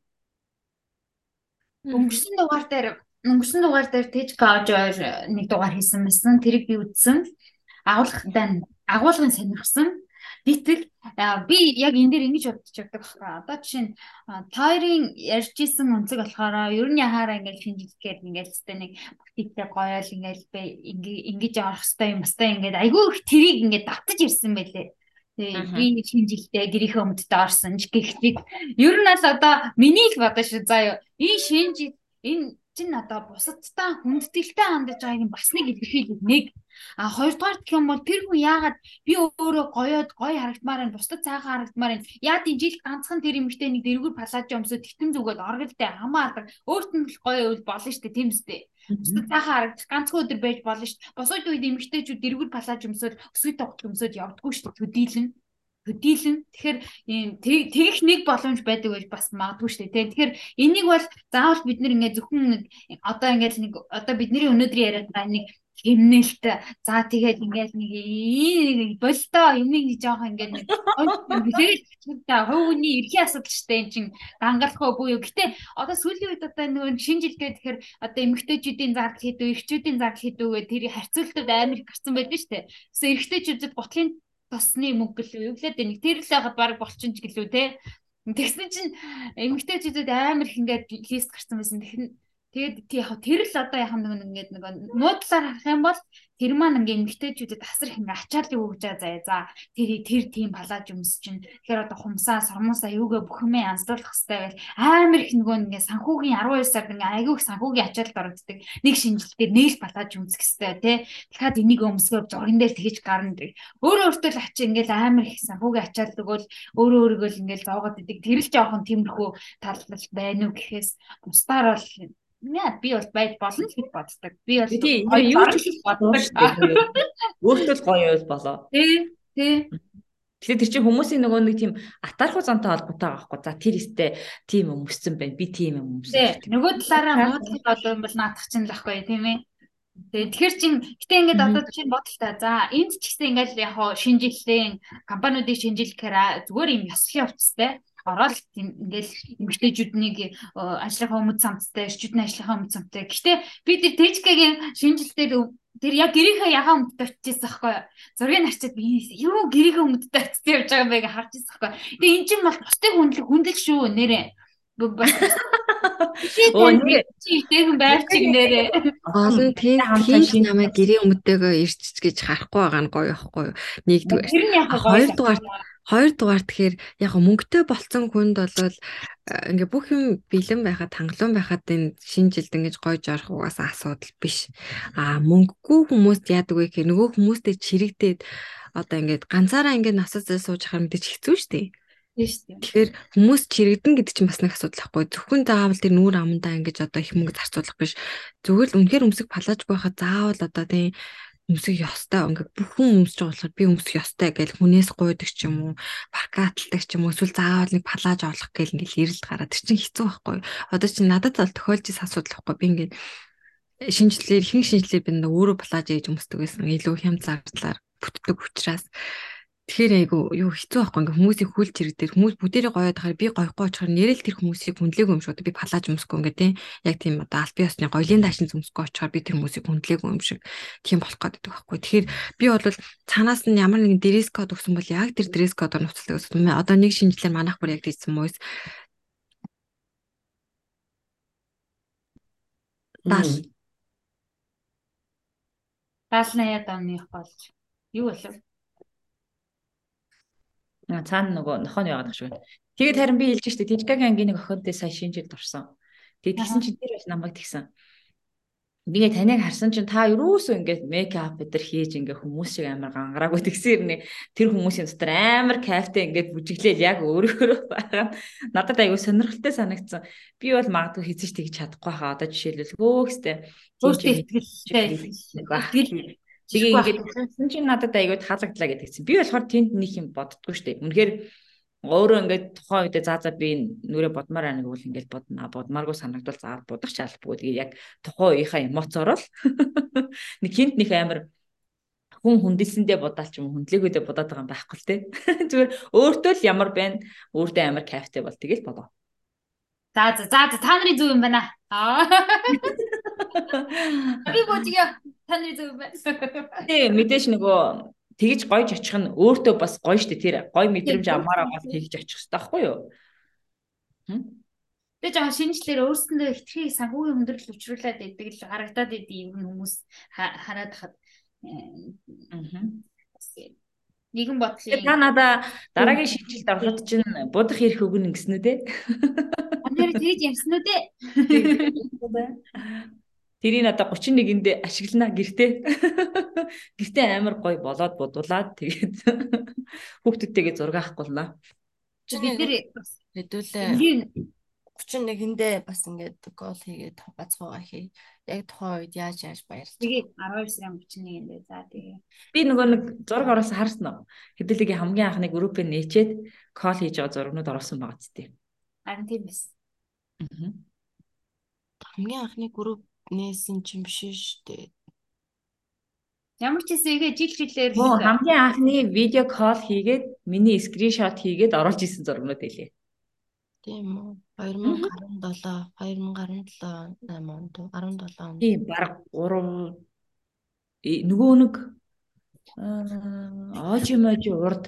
Өнгөрсөн дугаар дээр өнгөрсөн дугаар дээр Тэжка Ожоор нэг дугаар хийсэн мэсэн. Тэрийг би үзсэн. Агуулгатай агуулгын сонирхсан. Битэл би яг энэ дээр ингэж бодож явдаг байна. Одоо жишээ нь тойрын ярьж исэн өнцөг болохоор ер нь яхаараа ингээд шинжилгээд ингээд өстэй нэг бүтээтэй гоёол ингээд ингэж явах хэвээр юм бастай ингээд айгүй их тэрийг ингээд давтаж ирсэн байлээ. Тэгээ би шинжилтээ гэрийнхээ өмддөд орсон ч гэхдээ ер нь л одоо миний л бодож шүү заа юу. Энэ шинжил энэ чинь одоо бусадтай хүндэтгэлтэй хандаж байгааг нь бас нэг илэрхийлэл нэг. А хоёрдугаар гэх юм бол тэр хүн яагаад би өөрөө гоёод гоё харагдмаар байна бусдад цаахан харагдмаар байна? Яа тийм жил ганцхан тэр эмэгтэй нэг дэргүр палажо өмсөө титэм зүгэл оргилдэ хамаадаг өөрт нь л гоё үйл болно штэ тийм үстэй бусдад цаахан харагдах ганцхан өдөр байж болно штэ босоод үед эмэгтэйчүүд дэргүр палажо өмсөөл өсгий тогтол өмсөд явдггүй штэ төдийлэн хөдийлэн тэгэхээр ийм тэгэх нэг боломж байдаг байж бас магадгүй шүү дээ. Тэгэхээр энийг бол заавал бид нэр ингээд зөвхөн нэг одоо ингээд нэг одоо бидний өнөөдрийн яриад байгаа нэг хэмнэлт за тэгээд ингээд нэг ийм болтоо юмыг нэг жоох ингээд нэг тэгээд хувийн эрхийн асуудал штэ эн чин гангалхаа буюу гэтээ одоо сүүлийн үед одоо нөгөө шинжилгээ тэгэхээр одоо эмэгтэйчүүдийн зардал хийдүү эрчүүдийн зардал хийдүү гэх тэр харьцуултад амар гарсан байдаг штэ. Тэсээ эрэгтэйчүүдэд гутлын тосны мөнгө гэлөө юу лээ нэг тэр л байгаад баг болчин ч гэлүү те? Тэгсэн чинь эмгтээчүүдэд амар их ингээд лист гарсан байсан тэгээд тэр л одоо яг нэг ингээд нэг нуудлаар харах юм бол Тэр маань ингээ эмгтээчүүдэд асар их ингээ ачааллыг өгж байгаа заяа. За тэр тэр тийм палаж юмс чинь тэгэхээр одоо хумсаа, сормосаа юугээ бүхмээ янзлуулах хэрэгтэй байл амар их нөгөө ингээ санхүүгийн 12 сард ингээ айгүй их санхүүгийн ачаалт орогддог. Нэг шинжилтээр нэг л палаж өмсөх хэрэгтэй тий. Дахиад энийг өмсгөө зурган дээр тэгэж гарна гэх. Өөрөө өөртөө л ачаа ингээл амар их санхүүгийн ачаалт өгөөл өөрөө өөрийгөө л ингээл зоогоод идэг. Тэр л жоохон тиймэрхүү талбал байна уу гэхээс бусдаар бол Яа би бол байж болно гэж боддог. Би бол юу ч их боддог. Өөртөө л гоё байл болоо. Тий. Тий. Тэгэхээр тэр чинь хүмүүсийн нөгөө нэг тийм атаархуу зантай холбоотой байгаа байхгүй. За тэр өстэй тийм юм өссөн байна. Би тийм юм өссөн. Нөгөө талаараа муудлах болов юм бол наадах чинь л байхгүй тийм ээ. Тэгэхээр чин гэтээ ингээд одоо чинь бодолтой. За энд ч гэсэн ингээд яг шинжилгээ компаниудыг шинжилгэхээр зүгээр юм ёслохын хувцастай ороод ингээл эмгтээчүүднийг э, ажлынхаа өмд самттай, эрчүүдний ажлынхаа өмд самттай. Гэхдээ би тэр Тэжкагийн шинжилтээр тэр яг гэрийнхээ ягаан өмдтэй очижсэн байхгүй юу? Зургийг харчаад би юу гэрийнхээ өмдтэй очиж явж байгаа юм бэ гэж харж байсан байхгүй юу? Тэгээ эн чинь бол бусдыг хүндлэг хүндэл шүү нэрээ. Оо нэр чи итгэн байр чиг нэрээ. Олон тийм тийм намайг гэрээ өмдөөгөө ирчих гэж харахгүй байгаа нь гоё ихгүй юу? Нэгдүгээр. Хоёрдугаар Хоёрдугаар тэгэхээр яг мөнгөтэй болцсон хүнд бол э, ингээ бүх юм бэлэн байхад хангалуун байхад энэ шинэ жилд ингэж гойж орох угаасаа асуудал биш. А мөнгөгүй хүмүүст яадаг вэ гэхээр нөгөө хүмүүстэй чирэгдээд одоо ингээд ганцаараа ингээд насаа зэл сууж хахаар мэдээж хэцүү шүү дээ. Тэгэхээр хүмүүс чирэгдэн гэдэг чинь бас нэг асуудал байхгүй. Зөвхөн заавал тэр нүүр амандаа ингэж одоо их мөнгө зарцуулах биш. Зүгээр л үнэхээр өмсөг палаж байхад заавал одоо тийм өмсөх ёстой. Ингээд бүх хүн өмсөж байгаа болохоор би өмсөх ёстой гэж хүнээс гуйдаг ч юм уу паркаталдаг ч юм уу эсвэл заавал нэг палаж олох гэл ингээд ирэлт гараад. Тэр чинь хэцүү байхгүй. Одоо чинь надад бол тохиолж ирсэн асуудал байхгүй би ингээд шинжилгээр ихэнх шинжилгээ би өөрөө палаж ээж өмсдөг байсан. Илүү хям зардлаар бүтдэг учраас Тэгэхээр айгу юу хэцүү байхгүй ингээ хүмүүсийн хүл зэрэг дээр хүмүүс бүдэрээ гоёод хахаар би гоёхгүй очихоор нэрэл тэр хүмүүсийг хүндлээгүй юм шиг би палаж өмсөхгүй ингээ тийм яг тийм одоо аль бие осны гоёлын даашин өмсөхгүй очихоор би тэр хүмүүсийг хүндлээгүй юм шиг тийм болох гэдэг байхгүй. Тэгэхээр би бол цаанаас нь ямар нэгэн дресс код өгсөн бол яг тэр дресс кодоор нуцалдаг гэсэн. Одоо нэг шинжилгээр манайх бүр яг тийсэн мөс Дал. 78 оных болж юу болов? Цаана нөгөө нохоо нь яваад шүү. Тэгээд харин би хэлж штэ Тижгагийн ангийн нэг охинтой сая шинжилд орсон. Тэгээд тэгсэн чинь тэр бас намайг тэгсэн. Би таныг харсан чинь та юусоо ингээд мейкап өдр хийж ингээ хүмүүс шиг амар гангараагүй тэгсэн ирнэ. Тэр хүмүүсийн дотор амар кайфтай ингээд бүжиглээл яг өөрөөрөө байгаа. Надад аюу сонирхолтой санагдсан. Би бол магадгүй хийчих тэгж чадахгүй хаа. Одоо жишээлбэл хөөхстэй. Өөртөө ихтэй. Тэгээ ингээд хэлсэн чинь надад аягүй таалагдлаа гэдгийгсэн. Би болохоор тэнд нэг юм боддгоо штэ. Үнэхээр өөрөө ингээд тухайн үедээ заа заа би нүрээ бодмаар байна гэвэл ингээд бодно. Бодмааргүй санагдвал заа будах ч албагүй. Тэгээ яг тухайн үеийнхаа эмоцоор л нэг хинт нэг амар хүн хүндэлсэндээ бодоал ч юм хүндлээгүйдээ бодоод байгаа юм байхгүй л те. Зүгээр өөртөө л ямар байна, өөртөө амар кайфтай бол тэгэл бодоо. За за за та нарын зүг юм байна. Аа. Би бодгоо таны зүг байна. Тий, мэдээж нөгөө тэгж гойж очих нь өөртөө бас гоё штэ тэр гоё мэдрэмж амаараа бол тэгж очих хэрэгтэй байхгүй юу? Тэгээ жоо шинжлэр өөрсөндөө ихтгэхийг санхүүгийн хүндрэл учруулад идэг л харагдаад идэв юм хүмүүс хараад хахад нэгэн бодлын та надаа дараагийн шинжилд ороход чинь будах ирэх өгнө гэсэн үү те? Анаар тэгж ярьсан үү те? Тэрийг одоо 31-нд ашиглана гэртээ. Гэртээ амар гоё болоод будуулаад тэгээд хүүхдүүдтэйгээ зураг авахгүй лнаа. Бид нэр хэдүүлээ 31-ндээ бас ингээд гол хийгээд бацхуугаа хий. Яг тухайн үед яаж яаж баярлаж. Тэгээд 12 сарын 31-нд за тэгээ. Би нөгөө нэг зураг оруулсан харсан уу? Хэдүүлгийн хамгийн анхны группээ нээчээд кол хийж байгаа зурагнууд оруулсан байгаа ч тийм. Харин тийм байсан. Аа. Хамгийн анхны групп нээсэн ч юм биш шүү дээ. Ямар ч хэсэг игээ жил жилээр Оо хамгийн анхны видео кол хийгээд миний скриншот хийгээд оруулж исэн зургнууд хэлээ. Тийм үү. 2017 2017 8 онд 17 онд. Тийм баг 3 нөгөө нэг оож мож урд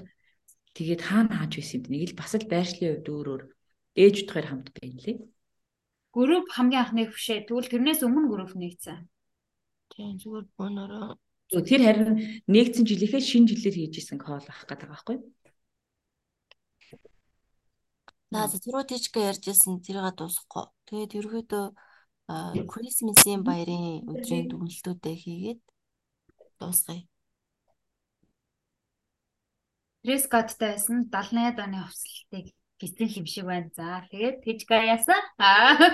тэгээд хаана хааж байсан юм. Нэг л бас л байршлын хувьд өөрөөр ээж утгаар хамт байна лээ. Групп хамгийн анхны хөшөө. Тэгвэл тэрнээс өмнө групп нэгцэн. Тийм зүгээр бонороо. Тэр харин нэгдсэн жилийнхээ шинэ жилээр хийж исэн кол ах гэдэг байгаа байхгүй юу? Наа түрүү тийчгээ ярьжсэн тэрийг дуусахгүй. Тэгээд ерөөдөө Крисмсийн баярын өдрийн дүгнэлтүүдээ хийгээд дуусгая. Дресс кодтай байсан 78 оны хувцалтыг гистэн юм шиг байна. За тэгээд тэжгээ яасан. Аа.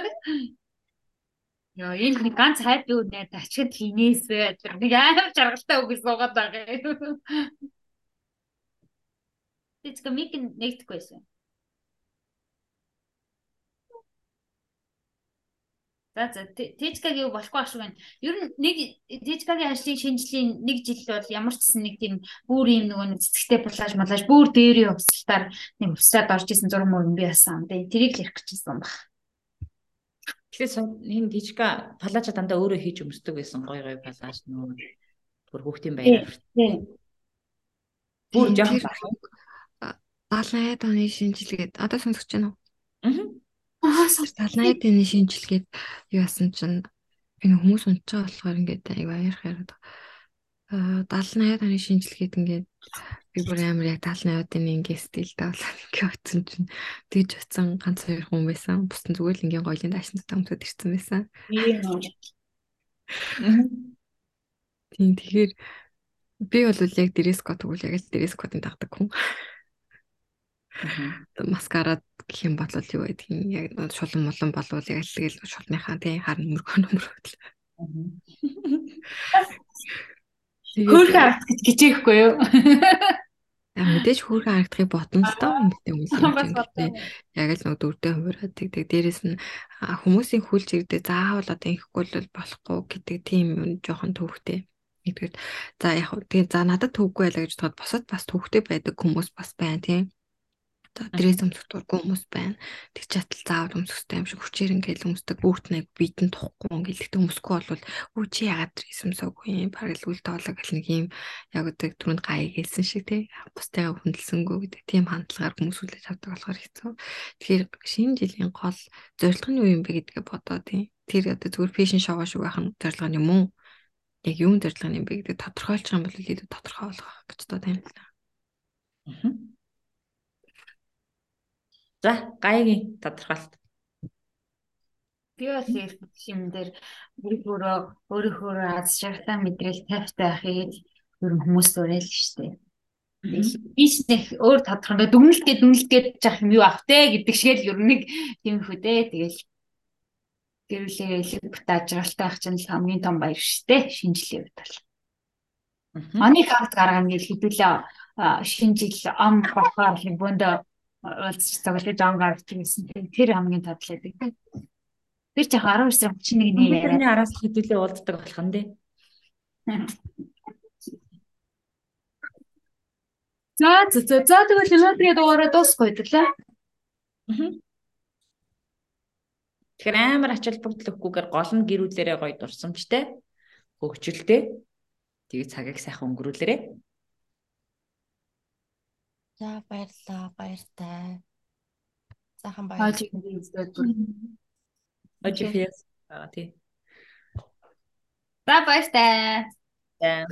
Яа, энэ нэг ганц хайпи үнэ ачид хийнээсвэ. Нэг амар жаргалтай үг суугаад байгаа юм. Тэжгээ миг нэгдэхгүй байсан. За за Тэжкагийн болохгүй ашиг байна. Ер нь нэг Тэжкагийн ажлын шинжлэлийн нэг жил бол ямар ч гэсэн нэг тийм бүр юм нөгөө нэг цэцэгтэй булааж малааж бүр дээрийн хувцалтаар нэг хувцаад орж исэн зураг мөр би ясан. Тэгээ тэрийг л ярих гэжсэн баг. Тэгэхээр энэ Тэжка палажа дандаа өөрөө хийж өмсдөг байсан гой гой палаж нөгөө бүр хүүхдийн баяр. Бүр жаахан 70 оны шинжилгээд одоо сонсогч байна уу? Аа 70 80-ны шинжилгээд юу яасан чинь энэ хүмүүс байгаа болохоор ингээд аяг аяарх яриад байгаа. 70 80 оны шинжилгээд ингээд би бүр амар яг 70 80-ны ингээд стилтэй болоо ингээд утсан чинь тэгж утсан ганц хоёр хүн байсан. Бус нь зүгээр л ингээд гоёлын даашнтай өмсөд ирсэн байсан. Тийм тэгэхээр би бол яг дресс код тэгвэл яг л дресс кодын дагдаг хүн. Маскарад гэх юм бол юу байдгийг яг шулан молон болвол яг л тэгэл шулныхаа тий харн мөргөө нөмрөөл. Хөөрхөн харагдах гэж хичээхгүй юу? Яг мэдээж хөөрхөн харагдахыг ботно л доо юм л. Яг л нэг дөрөвдөө хувираад тэгдэг. Дээрэс нь хүмүүсийн хүлж ирдэ заавал одоо ингэхгүй л болохгүй гэдэг тийм юм жоохон төвхтэй. Нэгдүгээр за яг тэгээ за надад төвгүй байлаа гэж бодоход босод бас төвхтэй байдаг хүмүүс бас байна тийм За дээрээс өмсөхдөргүй хүмүүс байна. Тэг чатал заавал өмсөхтэй юм шиг хүчээр ингээл өмсдөг. Өөрт нэг биетэн тухгүй ингээл тэгтээ өмсөхгүй бол өө чи яагаад өмсөөгүй юм барил үл тоолоо гэл нэг юм яг өдөг түрүүнд гай гэлсэн шиг тий. Бусдаа хүндэлсэнгүү гэдэг тийм хандлагаар хүмүүс үлээж авдаг болохоор хэцүү. Тэгэхээр шинэ жилийн гол зорилго нь юу юм бэ гэдгээ бодоо тий. Тэр одоо зүгээр фэшн шоу шиг байх нь зорилго нь уу? Яг юун зорилго юм бэ гэдэг тодорхойлчих юм бол илүү тодорхой болох гэж бодоо л. Аа За гайгийн тодорхойлт. Би бас юм дээр өөрөө өөрийнхөө аз жаргалтай мэдрэл тайвтай байхыг ер нь хүмүүс уриал штэ. Би ч нэг өөр тодорхой дүгнэлтгээ дүгнэлтгээд жах юм юу ах те гэдэг шиг л ер нь нэг тийм хөө дээ. Тэгэл гэрүүлээ элект ажралтай ах чинь хамгийн том баяр штэ шинжлэх үед бол. Манай хагт гаргана гэж хэдүүлээ шинжил ам бахаар бөөндөө уулзч цагаалж жон гарч ирсэн. Тэр хамгийн тодлоод байдаг. Тэр ч яг 19 сарын 31-ний яриа. Тэрний араас хэдүүлээ уулздаг болох нь дээ. За за за за тэгвэл өнөөдрийн дугаараа дуусгая дэглээ. Тэгэхээр амар ач холбогдлохгүйгээр гол нь гэрүүлээрээ гоё дурсамжтай хөгжилтэй. Тэгээ цагийг сайхан өнгөрүүлээрэй. За баярлалаа. Баяртай. Хойж баярлалаа. ингэ үзээд бүр. Ожи фэс. Аа тий. За баяртай. За.